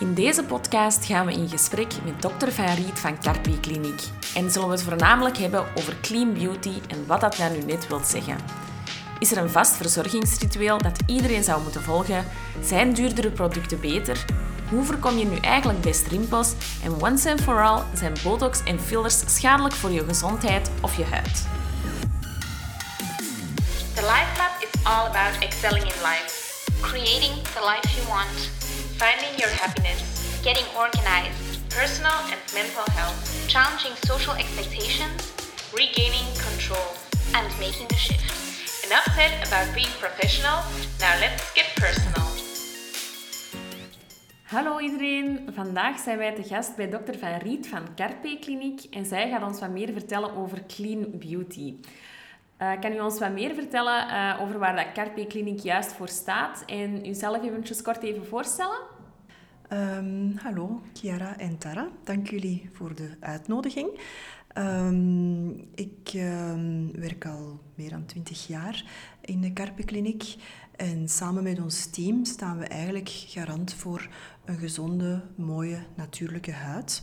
In deze podcast gaan we in gesprek met dokter Van Riet van Carpe Kliniek. En zullen we het voornamelijk hebben over clean beauty en wat dat nou nu net wil zeggen. Is er een vast verzorgingsritueel dat iedereen zou moeten volgen? Zijn duurdere producten beter? Hoe voorkom je nu eigenlijk best rimpels? En once and for all zijn botox en fillers schadelijk voor je gezondheid of je huid? The Life Lab is all about excelling in life, creating the life you want, finding your happiness, getting organized, personal and mental health, challenging social expectations, regaining control, and making the shift. Enough said about being professional, now let's get personal. Hallo iedereen, vandaag zijn wij te gast bij dokter Van Riet van Carpe Kliniek en zij gaat ons wat meer vertellen over clean beauty. Uh, kan u ons wat meer vertellen uh, over waar dat Carpe Kliniek juist voor staat en uzelf eventjes kort even voorstellen? Um, hallo, Chiara en Tara. Dank jullie voor de uitnodiging. Um, ik um, werk al meer dan twintig jaar in de Carpe Kliniek. En samen met ons team staan we eigenlijk garant voor een gezonde, mooie, natuurlijke huid.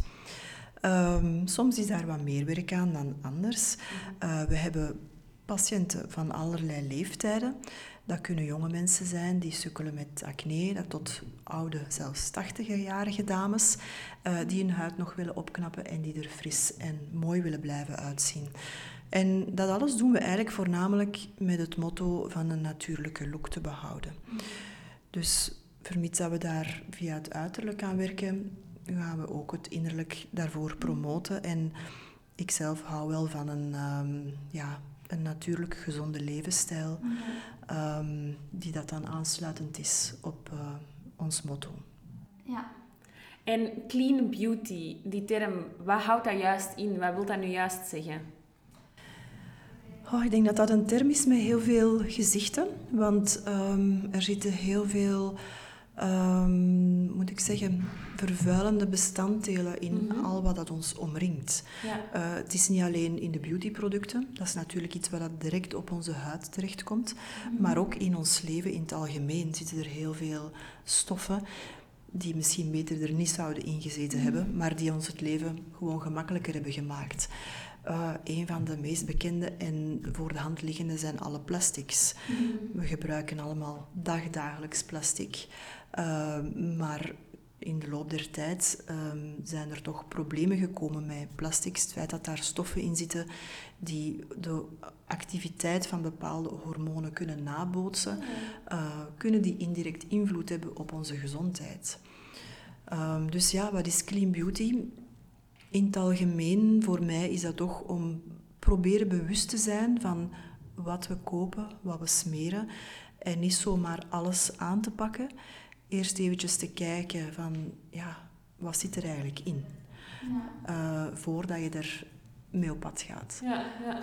soms is daar wat meer werk aan dan anders. Uh, we hebben patiënten van allerlei leeftijden. Dat kunnen jonge mensen zijn die sukkelen met acne, dat tot oude, zelfs 80-jarige dames, uh, die hun huid nog willen opknappen en die er fris en mooi willen blijven uitzien. En dat alles doen we eigenlijk voornamelijk met het motto van een natuurlijke look te behouden. Dus vermits dat we daar via het uiterlijk aan werken, gaan we ook het innerlijk daarvoor promoten. En ik zelf hou wel van een um, ja, een natuurlijk gezonde levensstijl, um, die dat dan aansluitend is op uh, ons motto. Ja. En clean beauty, die term, wat houdt dat juist in? Wat wil dat nu juist zeggen? Oh, ik denk dat dat een term is met heel veel gezichten, want um, er zitten heel veel um, moet ik zeggen, vervuilende bestanddelen in mhm. al wat dat ons omringt. Ja. Uh, het is niet alleen in de beautyproducten, dat is natuurlijk iets wat dat direct op onze huid terechtkomt, mm maar ook in ons leven in het algemeen zitten er heel veel stoffen die misschien beter er niet zouden ingezeten mm hebben, maar die ons het leven gewoon gemakkelijker hebben gemaakt. Uh, een van de meest bekende en voor de hand liggende zijn alle plastics. Mhm. We gebruiken allemaal dagdagelijks plastic. Uh, maar in de loop der tijd um, zijn er toch problemen gekomen met plastics. Het feit dat daar stoffen in zitten die de activiteit van bepaalde hormonen kunnen nabootsen, uh, kunnen die indirect invloed hebben op onze gezondheid. Um, dus ja, wat is clean beauty? In het algemeen, voor mij, is dat toch om proberen bewust te zijn van wat we kopen, wat we smeren. En niet zomaar alles aan te pakken. Eerst eventjes te kijken van, ja, wat zit er eigenlijk in? Ja. Uh, voordat je er mee op pad gaat. Ja, ja.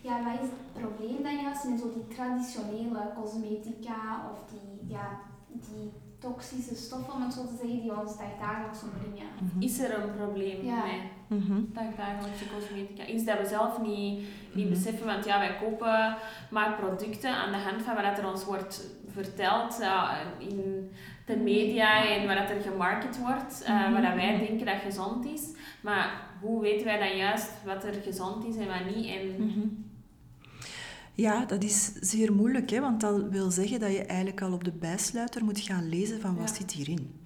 Ja, wat is het probleem dan juist met zo die traditionele cosmetica of die, ja, die toxische stoffen, om het zo te zeggen, die ons dagdagelijks omringen. Mm Is er een probleem ja. met mm -hmm. dagdagelijkse cosmetica? Iets dat we zelf niet, niet mhm. beseffen, want ja, wij kopen maar producten aan de hand van wat er ons wordt verteld uh, in de media en wat er gemarket wordt, uh, mm wat wij denken dat gezond is. Maar hoe weten wij dan juist wat er gezond is en wat niet? En, mhm. Ja, dat is zeer moeilijk, hè, want dat wil zeggen dat je eigenlijk al op de bijsluiter moet gaan lezen van wat zit hierin.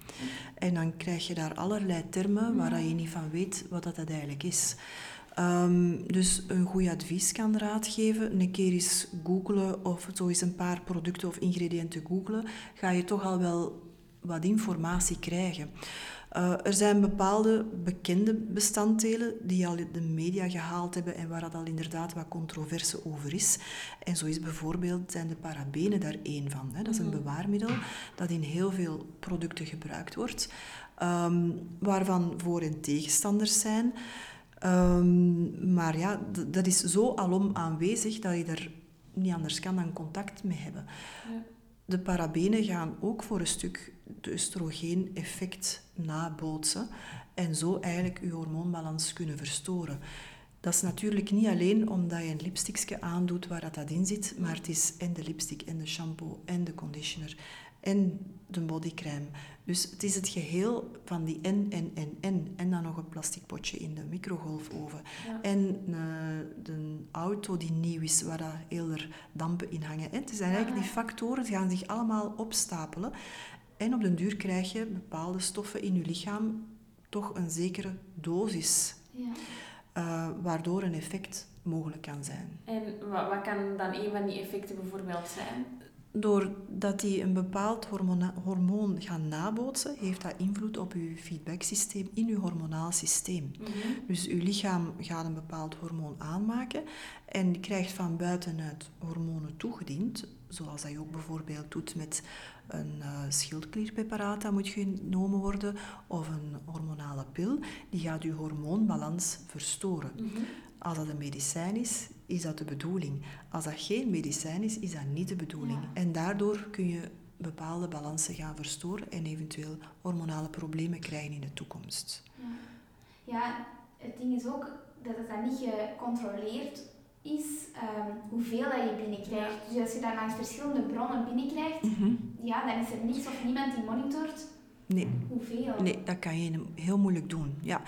En dan krijg je daar allerlei termen waar je niet van weet wat dat eigenlijk is. Um, dus een goed advies kan raad geven. Een keer eens googlen of zo eens een paar producten of ingrediënten googlen, ga je toch al wel wat informatie krijgen. Uh, er zijn bepaalde bekende bestanddelen die al in de media gehaald hebben en waar dat al inderdaad wat controverse over is. En zo is bijvoorbeeld, zijn de parabenen daar één van. Hè. Dat is een mhm. bewaarmiddel dat in heel veel producten gebruikt wordt, um, waarvan voor- en tegenstanders zijn. Um, maar ja, dat is zo alom aanwezig dat je er niet anders kan dan contact mee hebben. Ja. De parabenen gaan ook voor een stuk de oestrogeen-effect nabootsen en zo eigenlijk je hormoonbalans kunnen verstoren. Dat is natuurlijk niet alleen omdat je een lipstickje aandoet waar dat, dat in zit, maar het is en de lipstick en de shampoo en de conditioner en de bodycrème. Dus het is het geheel van die en, en, en, en. En dan nog een plastic potje in de microgolfoven. Ja. En uh, de auto die nieuw is, waar dat eerder dampen in hangen. Het zijn eigenlijk die factoren die gaan zich allemaal opstapelen. En op den duur krijg je bepaalde stoffen in je lichaam toch een zekere dosis. Ja. Uh, waardoor een effect mogelijk kan zijn. En wat, wat kan dan een van die effecten bijvoorbeeld zijn? Doordat die een bepaald hormoon gaan nabootsen, heeft dat invloed op uw feedbacksysteem in uw hormonaal systeem. Mhm. Dus uw lichaam gaat een bepaald hormoon aanmaken en krijgt van buitenuit hormonen toegediend, zoals dat je ook bijvoorbeeld doet met een uh, schildklierpreparaat dat moet genomen worden of een hormonale pil, die gaat uw hormoonbalans verstoren. Mhm. Als dat een medicijn is, is dat de bedoeling. Als dat geen medicijn is, is dat niet de bedoeling. En daardoor kun je bepaalde balansen gaan verstoren en eventueel hormonale problemen krijgen in de toekomst. Ja, ja het ding is ook dat het dan niet gecontroleerd is um, hoeveel dat je binnenkrijgt. Dus als je dat langs verschillende bronnen binnenkrijgt, mhm. ja, dan is er niets of niemand die monitort nee. hoeveel. Nee, dat kan je heel moeilijk doen. Ja.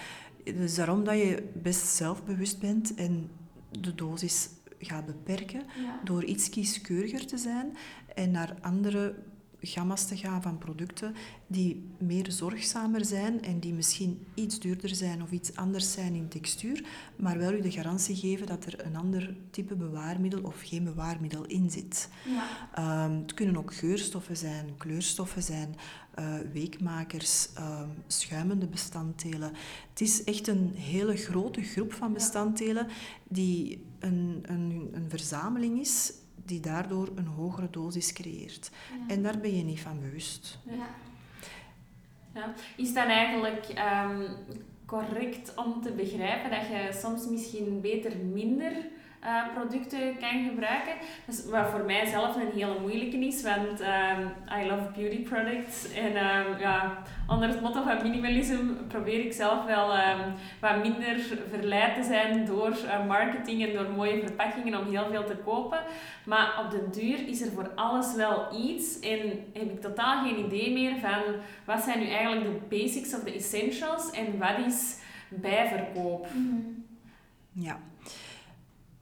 Dus daarom dat je best zelfbewust bent en de dosis gaat beperken door iets kieskeuriger te zijn en naar andere gamma's te gaan van producten die meer zorgzamer zijn en die misschien iets duurder zijn of iets anders zijn in textuur, maar wel u de garantie geven dat er een ander type bewaarmiddel of geen bewaarmiddel in zit. Ja. Um, het kunnen ook geurstoffen zijn, kleurstoffen zijn, uh, weekmakers, um, schuimende bestanddelen. Het is echt een hele grote groep van bestanddelen die een, een, een verzameling is die daardoor een hogere dosis creëert. En daar ben je niet van bewust. Ja. Ja. Is dan eigenlijk um, correct om te begrijpen dat je soms misschien beter minder uh, producten kan gebruiken. Dus wat voor mij zelf een hele moeilijke is, want um, I love beauty products. En um, ja, onder het motto van minimalisme probeer ik zelf wel um, wat minder verleid te zijn door uh, marketing en door mooie verpakkingen om heel veel te kopen. Maar op de duur is er voor alles wel iets en heb ik totaal geen idee meer van wat zijn nu eigenlijk de basics of de essentials en wat is bijverkoop. Mm Ja.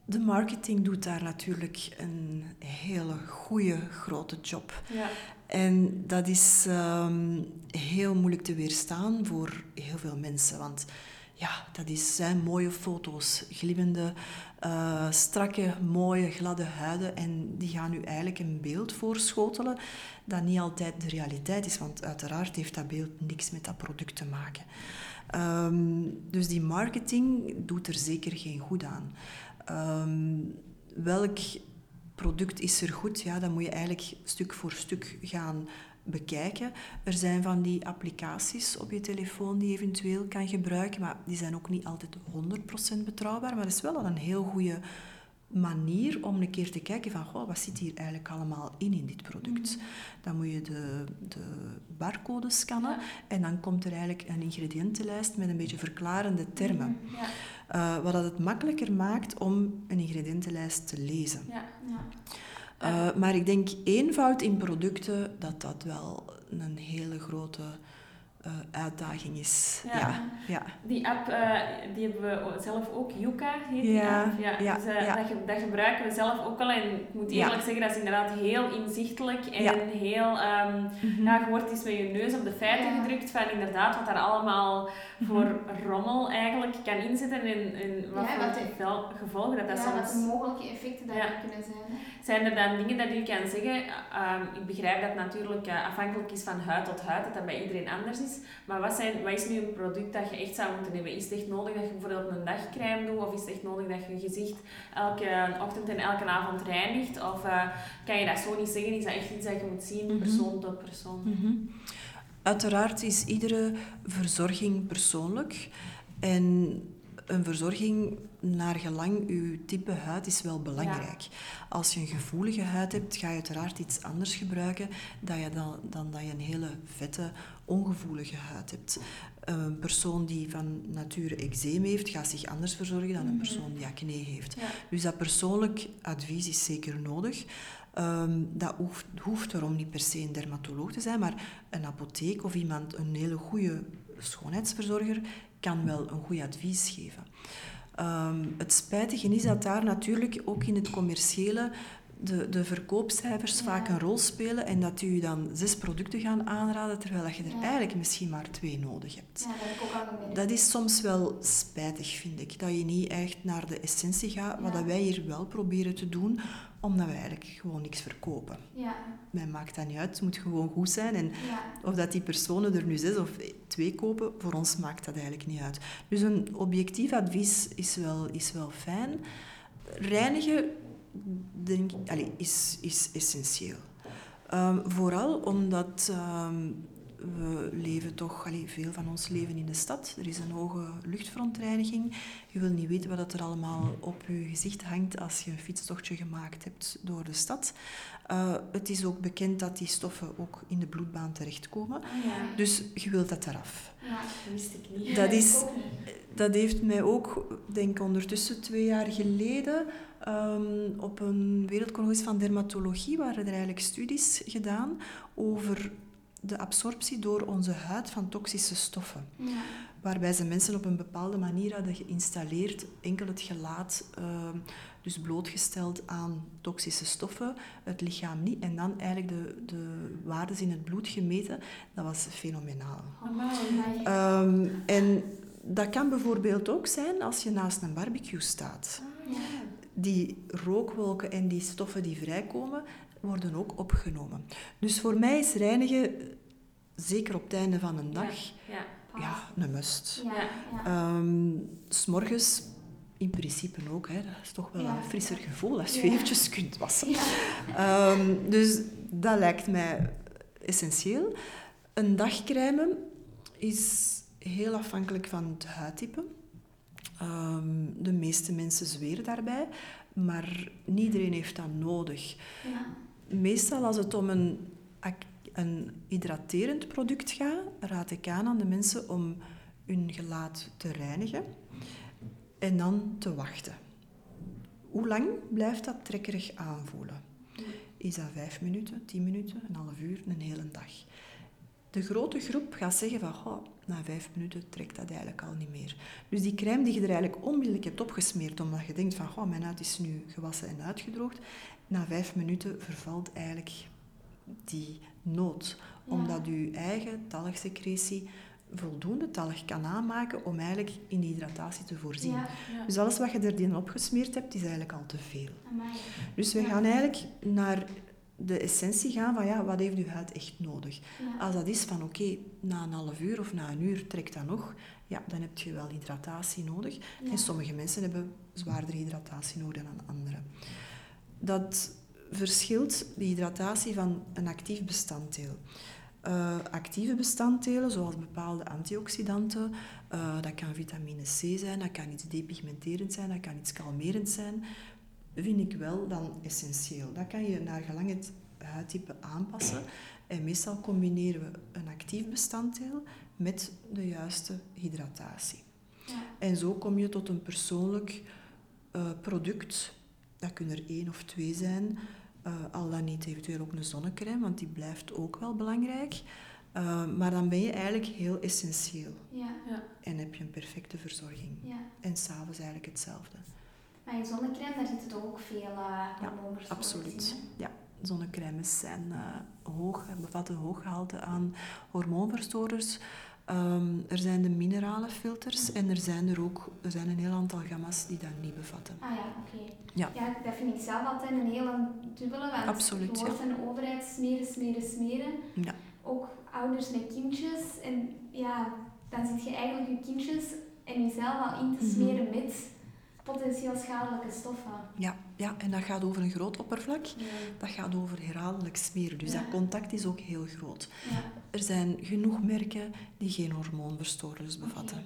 De marketing doet daar natuurlijk een hele goede grote job. Ja. En dat is um, heel moeilijk te weerstaan voor heel veel mensen. Want ja, dat is, zijn mooie foto's, glimmende, uh, strakke, mooie, gladde huiden. En die gaan u eigenlijk een beeld voorschotelen dat niet altijd de realiteit is. Want uiteraard heeft dat beeld niks met dat product te maken. Um, dus die marketing doet er zeker geen goed aan. Um, welk product is er goed? Ja, dan moet je eigenlijk stuk voor stuk gaan bekijken. Er zijn van die applicaties op je telefoon die je eventueel kan gebruiken, maar die zijn ook niet altijd 100% betrouwbaar. Maar dat is wel een heel goede manier om een keer te kijken van goh, wat zit hier eigenlijk allemaal in in dit product. Mm. Dan moet je de, de barcode scannen en dan komt er eigenlijk een ingrediëntenlijst met een beetje verklarende termen. Mm, ja. Uh, wat het makkelijker maakt om een ingrediëntenlijst te lezen. Ja. Uh, maar ik denk eenvoud in producten, dat dat wel een hele grote uh, uitdaging is. Ja. ja. Die app uh, die hebben we zelf ook, Yuka heet die ja. app. Ja. ja. Dus, uh, dat, dat, gebruiken we zelf ook al. En ik moet eerlijk zeggen, dat is inderdaad heel inzichtelijk en heel... Um, mm -hmm. ja, je wordt eens met je neus op de feiten gedrukt van inderdaad wat daar allemaal voor mhm. rommel eigenlijk kan inzetten en, en wat voor gevolgen dat dat soms... wat de mogelijke effecten daarvan kunnen zijn. Zijn er dan dingen dat u kan zeggen? Um, ik begrijp dat het natuurlijk afhankelijk is van huid tot huid, dat dat bij iedereen anders is. Maar wat, zijn, wat is nu een product dat je echt zou moeten nemen? Is het echt nodig dat je bijvoorbeeld een dagcrème doet? Of is het echt nodig dat je je gezicht elke ochtend en elke avond reinigt? Of uh, kan je dat zo niet zeggen? Is dat echt iets dat je moet zien, mhm. persoon tot persoon? Mm Uiteraard is iedere verzorging persoonlijk. En een verzorging naar gelang uw type huid is wel belangrijk. Als je een gevoelige huid hebt, ga je uiteraard iets anders gebruiken dan, je dan, dan dat je een hele vette, ongevoelige huid hebt. Een persoon die van nature eczeem heeft, gaat zich anders verzorgen dan een mhm. persoon die acne heeft. Dus dat persoonlijk advies is zeker nodig. Ehm, dat hoeft, hoeft erom niet per se een dermatoloog te zijn, maar een apotheek of iemand, een hele goede schoonheidsverzorger, kan wel een goed advies geven. Ehm, het spijtige is dat daar natuurlijk ook in het commerciële de, de verkoopcijfers vaak een rol spelen en dat u dan zes producten gaan aanraden, terwijl je er eigenlijk misschien maar twee nodig hebt. Ja, dat. Dat is soms wel spijtig, vind ik. Dat je niet echt naar de essentie gaat, wat dat wij hier wel proberen te doen, omdat we eigenlijk gewoon niks verkopen. Ja, Mij maakt dat niet uit, het moet gewoon goed zijn. En ja, of dat die personen er nu zes of twee kopen, voor ons maakt dat eigenlijk niet uit. Dus een objectief advies is wel, is wel fijn. Reinigen denk, allee, is, is essentieel. Ehm, vooral omdat ehm, we leven toch, allee, veel van ons leven in de stad. Er is een hoge luchtverontreiniging. Je wil niet weten wat er allemaal op je gezicht hangt als je een fietstochtje gemaakt hebt door de stad. Eh, het is ook bekend dat die stoffen ook in de bloedbaan terechtkomen. Ah, ja. Dus je wilt dat eraf. ja. Dat wist ik niet. Dat is-. Dat heeft mij ook, denk ik, ondertussen twee jaar geleden ehm, op een wereldcongres van dermatologie waren er eigenlijk studies gedaan over de absorptie door onze huid van toxische stoffen. Ja. Waarbij ze mensen op een bepaalde manier hadden geïnstalleerd, enkel het gelaat, ehm, dus blootgesteld aan toxische stoffen, het lichaam niet. En dan eigenlijk de, de waardes in het bloed gemeten. Dat was fenomenaal. Ehm, en dat kan bijvoorbeeld ook zijn als je naast een barbecue staat. Ja. Die rookwolken en die stoffen die vrijkomen, worden ook opgenomen. Dus voor mij is reinigen, zeker op het einde van een dag, Ja. ja, een must. Ehm, s S'morgens in principe ook. Hè. Dat is toch wel Ja. een frisser gevoel als je Ja. eventjes kunt wassen. Ja. Ehm, dus dat lijkt mij essentieel. Een dagcrème is heel afhankelijk van het huidtype. Ehm, de meeste mensen zweren daarbij, maar niet iedereen heeft dat nodig. Meestal als het om een, een hydraterend product gaat, raad ik aan aan de mensen om hun gelaat te reinigen en dan te wachten. Hoe lang blijft dat trekkerig aanvoelen? Is dat vijf minuten, tien minuten, een half uur, een hele dag? De grote groep gaat zeggen van, goh, na vijf minuten trekt dat eigenlijk al niet meer. Dus die crème die je er eigenlijk onmiddellijk hebt opgesmeerd, omdat je denkt van, goh, mijn huid is nu gewassen en uitgedroogd, na vijf minuten vervalt eigenlijk die nood. Ja. Omdat je eigen talgsecretie voldoende talg kan aanmaken om eigenlijk in die hydratatie te voorzien. Ja. Dus alles wat je er dan opgesmeerd hebt, is eigenlijk al te veel. Amai. Dus we gaan eigenlijk naar de essentie gaan van ja, wat heeft uw huid echt nodig? Als dat is van oké, na een half uur of na een uur trekt dat nog, ja, dan heb je wel hydratatie nodig. En sommige mensen hebben zwaardere hydratatie nodig dan anderen. Dat verschilt de hydratatie van een actief bestanddeel. Eh, actieve bestanddelen, zoals bepaalde antioxidanten, eh, dat kan vitamine C zijn, dat kan iets depigmenterend zijn, dat kan iets kalmerend zijn, vind ik wel dan essentieel. Dat kan je naar gelang het huidtype aanpassen. En meestal combineren we een actief bestanddeel met de juiste hydratatie. Ja. En zo kom je tot een persoonlijk eh, product. Dat kunnen er één of twee zijn. Eh, al dan niet eventueel ook een zonnecrème, want die blijft ook wel belangrijk. Eh, maar dan ben je eigenlijk heel essentieel Ja. Ja. en heb je een perfecte verzorging. Ja. En s'avonds eigenlijk hetzelfde. Maar in zonnecrème, daar zitten toch ook veel uh, hormoonverstoorders Absoluut. in, hè? Ja, zonnecrèmes zijn eh, hoog, bevatten een hoog gehalte aan hormoonverstoorders. Ehm, er zijn de minerale filters en er zijn er ook er zijn een heel aantal gamma's die dat niet bevatten. Ah ja, oké. Ja. dat vind ik zelf altijd een hele dubbele. Want Absoluut, je hoort een overheid smeren, smeren, smeren. Ja. Ook ouders met kindjes. En ja, dan zit je eigenlijk je kindjes en jezelf al in te Mhm. smeren met potentieel schadelijke stoffen. Ja, ja, en dat gaat over een groot oppervlak. Ja. Dat gaat over herhaaldelijk smeren. Dus Ja. dat contact is ook heel groot. Ja. Er zijn genoeg merken die geen hormoonverstoorders bevatten.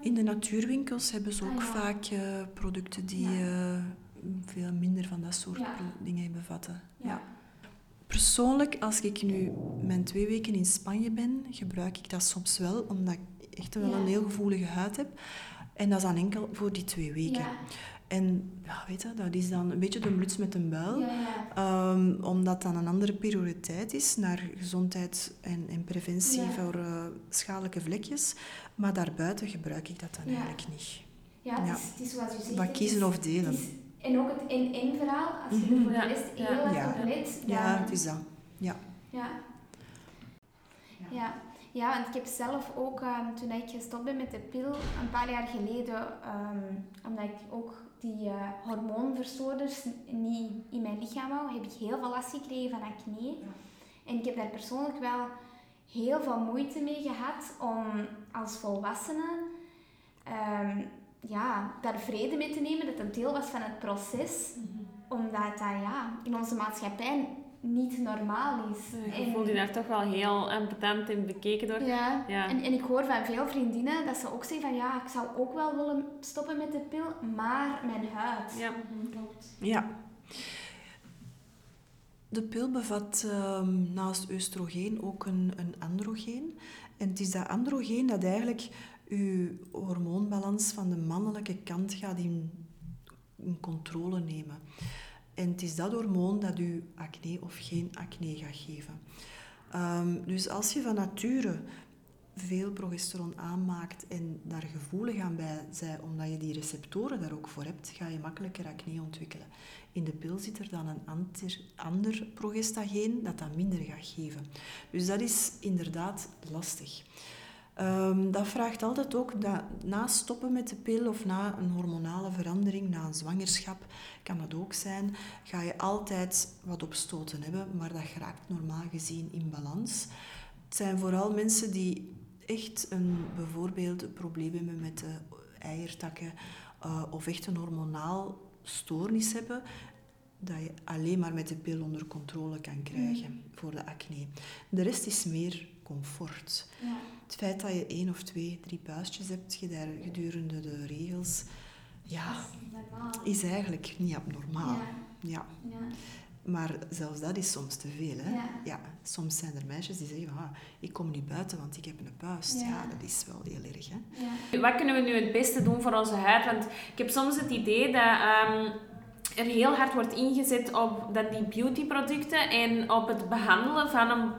In de natuurwinkels hebben ze ook Ah, ja. vaak eh, producten die eh, veel minder van dat soort dingen bevatten. Ja. Persoonlijk, als ik nu mijn twee weken in Spanje ben, gebruik ik dat soms wel, omdat ik echt wel een heel gevoelige huid heb. En dat is dan enkel voor die twee weken. Ja. En ja, weet je, dat is dan een beetje de bluts met een buil. Ja, ja. Ehm, omdat dat een andere prioriteit is naar gezondheid en, en preventie Ja. voor eh, schadelijke vlekjes. Maar daarbuiten gebruik ik dat dan Ja. eigenlijk niet. Ja, het. Is, het is zoals u zegt. Wat het kiezen is- of delen. is- en ook het en-en verhaal, als je er Mhm. voor de rest ja. heel erg Ja. op let, dan... Ja, het is dat. Ja. Ja. Ja. Ja, want ik heb zelf ook, ehm, toen ik gestopt ben met de pil, een paar jaar geleden, ehm, omdat ik ook die eh, hormoonverstoorders niet in mijn lichaam wou, heb ik heel veel last gekregen van acne. En ik heb daar persoonlijk wel heel veel moeite mee gehad om als volwassene ehm, ja, daar vrede mee te nemen dat het deel was van het proces. Omdat dat ja, in onze maatschappij niet normaal is. Je En- voelt je daar toch wel heel ambetant in bekeken door. ja, Ja. En, en ik hoor van veel vriendinnen dat ze ook zeggen van ja, ik zou ook wel willen stoppen met de pil, maar mijn huid. Ja. Klopt. Ja. De pil bevat ehm, naast oestrogeen ook een, een androgeen. En het is dat androgeen dat eigenlijk uw hormoonbalans van de mannelijke kant gaat in, in controle nemen. En het is dat hormoon dat u acne of geen acne gaat geven. Ehm, dus als je van nature veel progesteron aanmaakt en daar gevoelig aan bij zijn, omdat je die receptoren daar ook voor hebt, ga je makkelijker acne ontwikkelen. In de pil zit er dan een ander progestageen dat dat minder gaat geven. Dus dat is inderdaad lastig. Ehm, dat vraagt altijd ook, dat na stoppen met de pil of na een hormonale verandering, na een zwangerschap, kan dat ook zijn, ga je altijd wat opstoten hebben, maar dat geraakt normaal gezien in balans. Het zijn vooral mensen die echt een, bijvoorbeeld een probleem hebben met de eiertakken eh, of echt een hormonaal stoornis hebben, dat je alleen maar met de pil onder controle kan krijgen voor de acne. De rest is meer comfort. Ja. Het feit dat je één of twee, drie puistjes hebt gedurende de regels, ja, Dat is normaal. is eigenlijk niet abnormaal. Ja. Ja. Ja. Maar zelfs dat is soms te veel. Hè? Ja. soms zijn er meisjes die zeggen, ah, ik kom niet buiten, want ik heb een puist. Ja, Ja. dat is wel heel erg. Hè? Ja. Wat kunnen we nu het beste doen voor onze huid? Want ik heb soms het idee dat ehm, er heel hard wordt ingezet op dat die beautyproducten en op het behandelen van een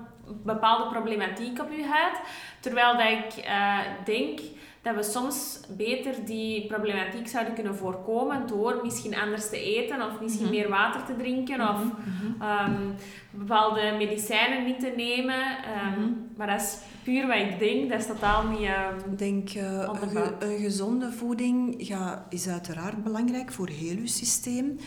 bepaalde problematiek op je huid. Terwijl dat ik eh, denk dat we soms beter die problematiek zouden kunnen voorkomen door misschien anders te eten of misschien meer water te drinken of ehm, bepaalde medicijnen niet te nemen. Ehm, Maar dat is puur wat ik denk, dat is totaal niet... ehm, Ik denk, eh, een, ge- Onderbouwd. een gezonde voeding is uiteraard belangrijk voor heel je systeem.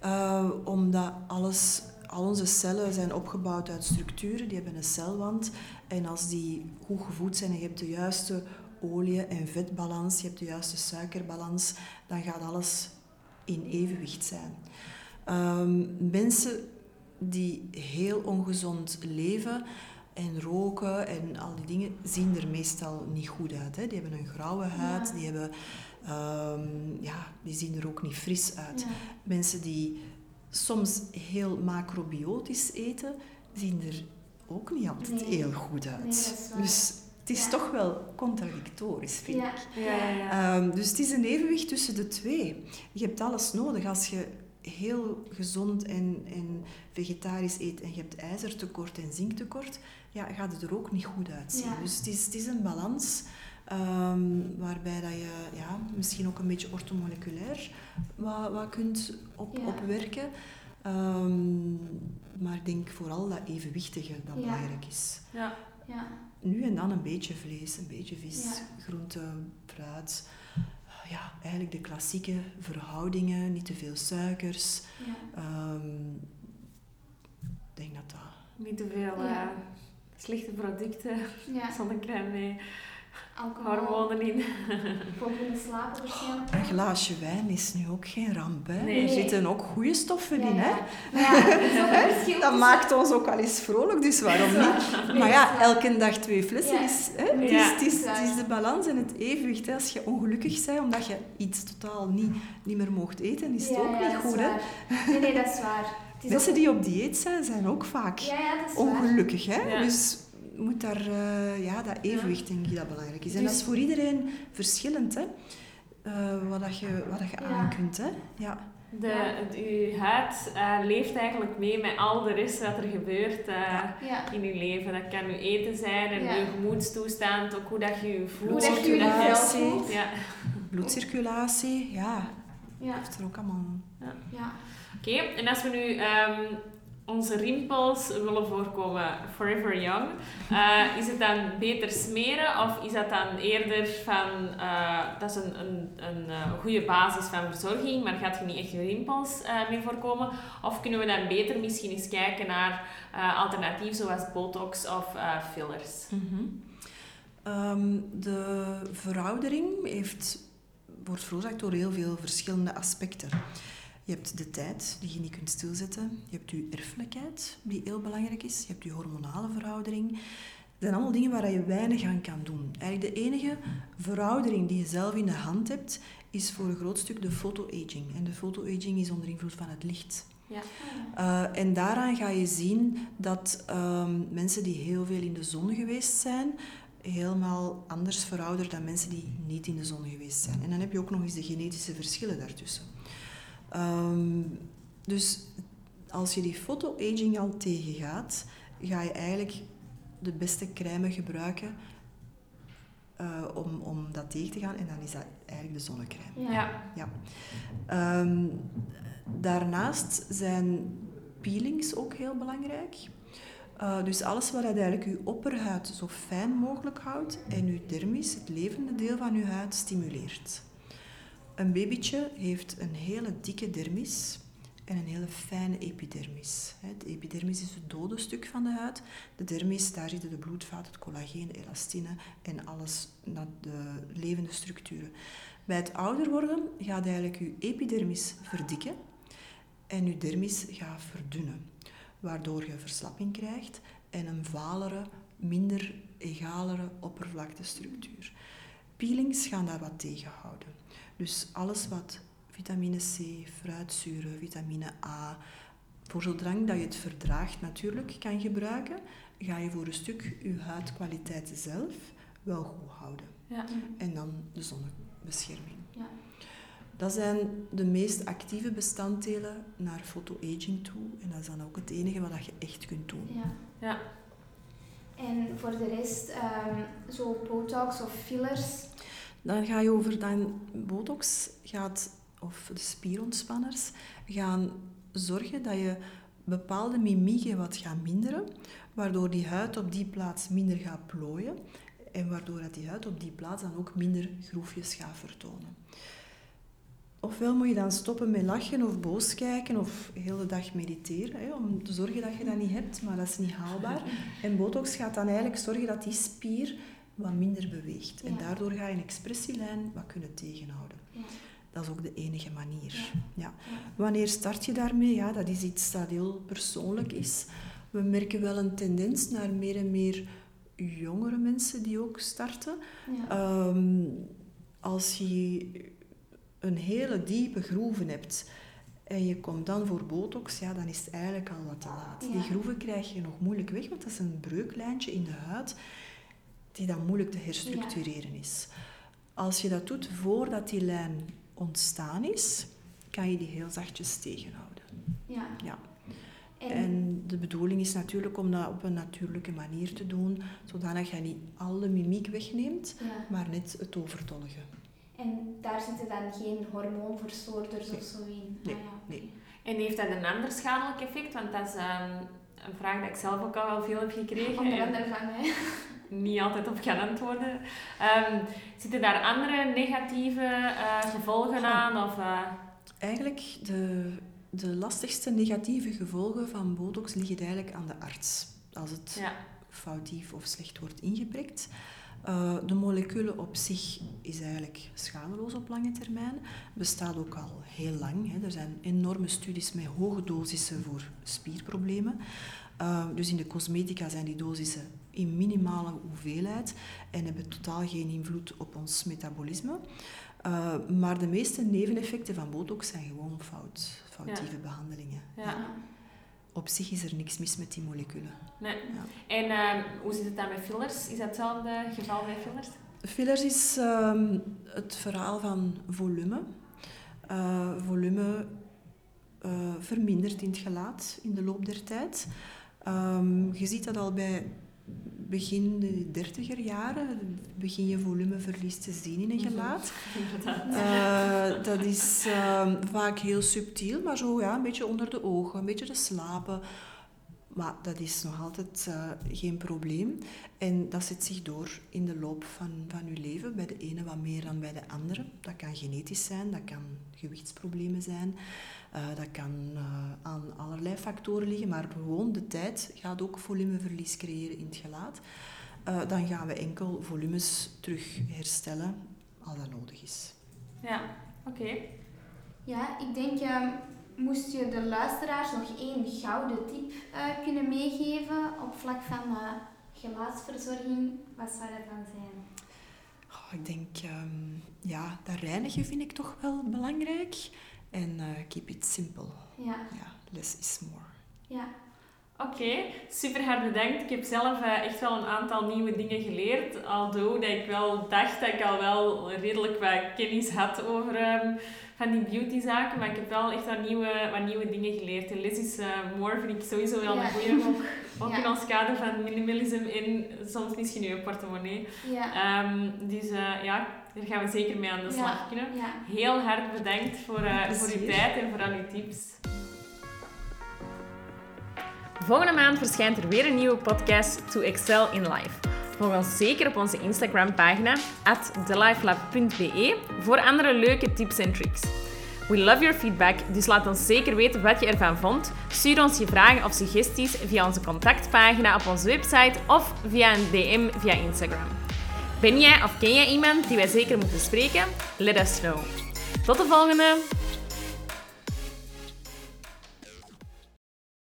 Eh, omdat alles, al onze cellen zijn opgebouwd uit structuren, die hebben een celwand. En als die goed gevoed zijn en je hebt de juiste olie- en vetbalans, je hebt de juiste suikerbalans, dan gaat alles in evenwicht zijn. Ehm, mensen die heel ongezond leven en roken en al die dingen, zien er meestal niet goed uit. Hè? Die hebben een grauwe huid, Ja. die, hebben, ehm, ja, die zien er ook niet fris uit. Ja. Mensen die soms heel macrobiotisch eten, zien er ook niet altijd Nee. heel goed uit. Nee, dus het is Ja. toch wel contradictorisch, vind Ja. ik. ja. Ehm, dus het is een evenwicht tussen de twee. Je hebt alles nodig. Als je heel gezond en, en vegetarisch eet en je hebt ijzertekort en zinktekort, ja, gaat het er ook niet goed uitzien. Dus het is, het is een balans ehm, waarbij dat je ja, misschien ook een beetje ortomoleculair wat, wat kunt op, Ja. opwerken. Ehm, maar ik denk vooral dat evenwichtige dat Ja. belangrijk is. ja. Ja. Nu en dan een beetje vlees, een beetje vis, Ja. groente, fruit. Ja, eigenlijk de klassieke verhoudingen, niet te veel suikers. Ja. Ehm, Ik denk dat dat... Niet te veel Ja. eh, slechte producten, Ja. zonnecrème mee, Alcohol. hormonen in. Voor kunnen slapen waarschijnlijk. Een glaasje wijn is nu ook geen ramp. Hè? Nee. Er zitten ook goede stoffen in. Hè? Ja, Dat maakt ons ook wel eens vrolijk, dus waarom niet? Maar ja, elke dag twee flessen Ja. is... Hè? Het, Ja. is, het, is, Dat is het is de balans en het evenwicht. Hè? Als je ongelukkig bent omdat je iets totaal niet, niet meer mocht eten, is het Ja, ook niet goed. Hè? Nee, nee, dat is waar. Het is Mensen ook- die op dieet zijn, zijn ook vaak ongelukkig. Hè? Ja. Dus moet daar, eh, ja, dat evenwicht denk ik dat belangrijk is. En Dus- dat is voor iedereen verschillend. Hè? eh, wat, dat je, wat dat je Ja. aan kunt. Hè? Ja. De, Ja. het, uw huid eh, leeft eigenlijk mee met al de rest wat er gebeurt eh, Ja. in uw leven. Dat kan uw eten zijn en Ja. uw gemoedstoestand, ook hoe dat je je voelt. Hoe dat je je voelt. Ja. Bloedcirculatie, ja, Ja. heeft er ook allemaal... Ja. Oké, en als we nu ehm, onze rimpels willen voorkomen forever young, eh, is het dan beter smeren of is dat dan eerder van, eh, dat is een, een, een eh, goede basis van verzorging, maar gaat je niet echt je rimpels eh mee voorkomen? Of kunnen we dan beter misschien eens kijken naar alternatieven zoals botox of fillers? Ehm, de veroudering heeft, wordt veroorzaakt door heel veel verschillende aspecten. Je hebt de tijd die je niet kunt stilzetten. Je hebt je erfelijkheid, die heel belangrijk is. Je hebt je hormonale veroudering. Dat zijn allemaal dingen waar je weinig aan kan doen. Eigenlijk de enige veroudering die je zelf in de hand hebt, is voor een groot stuk de photoaging. En de photoaging is onder invloed van het licht. Ja. Uh, en daaraan ga je zien dat ehm, mensen die heel veel in de zon geweest zijn, helemaal anders verouderen dan mensen die niet in de zon geweest zijn. En dan heb je ook nog eens de genetische verschillen daartussen. Ehm, dus als je die photoaging al tegengaat, ga je eigenlijk de beste crème gebruiken uh, om, om dat tegen te gaan. En dan is dat eigenlijk de zonnecrème. Ja. Ja. Ehm, daarnaast zijn peelings ook heel belangrijk. Uh, dus alles wat eigenlijk uw opperhuid zo fijn mogelijk houdt en uw dermis, het levende deel van uw huid, stimuleert. Een babytje heeft een hele dikke dermis en een hele fijne epidermis. De epidermis is het dode stuk van de huid. De dermis, daar zitten de bloedvaten, het collageen, de elastine en alles, de levende structuren. Bij het ouder worden gaat eigenlijk uw epidermis verdikken en uw dermis gaat verdunnen, waardoor je verslapping krijgt en een valere, minder egalere oppervlaktestructuur. Peelings gaan daar wat tegenhouden. Dus alles wat vitamine C, fruitzuren, vitamine A, voedseldrank dat je het verdraagt natuurlijk kan gebruiken, ga je voor een stuk je huidkwaliteit zelf wel goed houden. Ja. En dan de zonnebescherming. Ja. Dat zijn de meest actieve bestanddelen naar photoaging toe. En dat is dan ook het enige wat je echt kunt doen. Ja. ja. En voor de rest, um, zo botox of fillers? Dan ga je over dan botox gaat, of de spierontspanners, gaan zorgen dat je bepaalde mimieken wat gaat minderen, waardoor die huid op die plaats minder gaat plooien en waardoor dat die huid op die plaats dan ook minder groefjes gaat vertonen. Ofwel moet je dan stoppen met lachen of boos kijken of de hele dag mediteren, hè, om te zorgen dat je dat niet hebt, maar dat is niet haalbaar. En botox gaat dan eigenlijk zorgen dat die spier wat minder beweegt. Ja. En daardoor ga je een expressielijn wat kunnen tegenhouden. Ja. Dat is ook de enige manier. Ja. Wanneer start je daarmee? Ja, dat is iets dat heel persoonlijk is. We merken wel een tendens naar meer en meer jongere mensen die ook starten. Um, als je een hele diepe groeven hebt en je komt dan voor botox, ja, dan is het eigenlijk al wat te laat. Ja. Die groeven krijg je nog moeilijk weg, want dat is een breuklijntje in de huid die dan moeilijk te herstructureren is. Als je dat doet voordat die lijn ontstaan is, kan je die heel zachtjes tegenhouden. Ja. Ja. En, En de bedoeling is natuurlijk om dat op een natuurlijke manier te doen, zodat je niet alle mimiek wegneemt, ja. maar net het overtollige. en daar zitten dan geen hormoonverstoorders of zo in? Nee, Ah, ja, nee. En heeft dat een ander schadelijk effect? Want dat is ehm, een vraag die ik zelf ook al wel veel heb gekregen. Onder andere van mij. Niet altijd op kan antwoorden. Ehm, zitten daar andere negatieve eh, gevolgen aan? Of, eh, Eigenlijk, de, de lastigste negatieve gevolgen van botox liggen eigenlijk aan de arts. Als het ja. foutief of slecht wordt ingeprikt. Uh, de molecule op zich is eigenlijk schadeloos op lange termijn. Bestaat ook al heel lang. Hè. Er zijn enorme studies met hoge dosissen voor spierproblemen. Uh, dus in de cosmetica zijn die dosissen in minimale hoeveelheid en hebben totaal geen invloed op ons metabolisme. Uh, maar de meeste neveneffecten van botox zijn gewoon fout, foutieve Ja. behandelingen. Ja. Op zich is er niks mis met die moleculen. Nee. Ja. En ehm, hoe zit het dan met fillers? Is dat hetzelfde geval bij fillers? fillers is ehm, het verhaal van volume. Uh, volume uh, vermindert in het gelaat in de loop der tijd. Um, je ziet dat al bij begin de dertiger jaren begin je volumeverlies te zien in een mhm. gelaat. Uh, dat is uh, vaak heel subtiel, maar zo ja, een beetje onder de ogen, een beetje de slapen. Maar dat is nog altijd uh, geen probleem. En dat zet zich door in de loop van, van je leven. Bij de ene wat meer dan bij de andere. Dat kan genetisch zijn, dat kan gewichtsproblemen zijn. Uh, dat kan uh, aan allerlei factoren liggen, maar gewoon de tijd gaat ook volumeverlies creëren in het gelaat. Uh, dan gaan we enkel volumes terug herstellen als dat nodig is. Ja, oké. Ja, ik denk, ehm, moest je de luisteraars nog één gouden tip kunnen meegeven op vlak van gelaatsverzorging, wat zou dat dan zijn? Oh, ik denk, um, ja, dat reinigen vind ik toch wel belangrijk. En uh, keep it simple. Ja. ja. Less is more. Ja. Oké, super hard bedankt. Ik heb zelf uh, echt wel een aantal nieuwe dingen geleerd. Aldo dat ik wel dacht dat ik al wel redelijk wat kennis had over um, van die beautyzaken. Maar ik heb wel echt wat nieuwe, wat nieuwe dingen geleerd. En less is uh, more vind ik sowieso wel een goede. Ook, ook in ons kader van minimalism in soms misschien je portemonnee. Ja. Um, dus ja, daar gaan we zeker mee aan de slag kunnen. Heel hard bedankt voor, uh, voor uw tijd en voor al uw tips. Volgende maand verschijnt er weer een nieuwe podcast To Excel in Life. Volg ons zeker op onze Instagram-pagina at thelifelab.be voor andere leuke tips en tricks. We love your feedback, dus laat ons zeker weten wat je ervan vond. Stuur ons je vragen of suggesties via onze contactpagina op onze website of via een DM via Instagram. Ben jij of ken jij iemand die wij zeker moeten spreken? Let us know. Tot de volgende!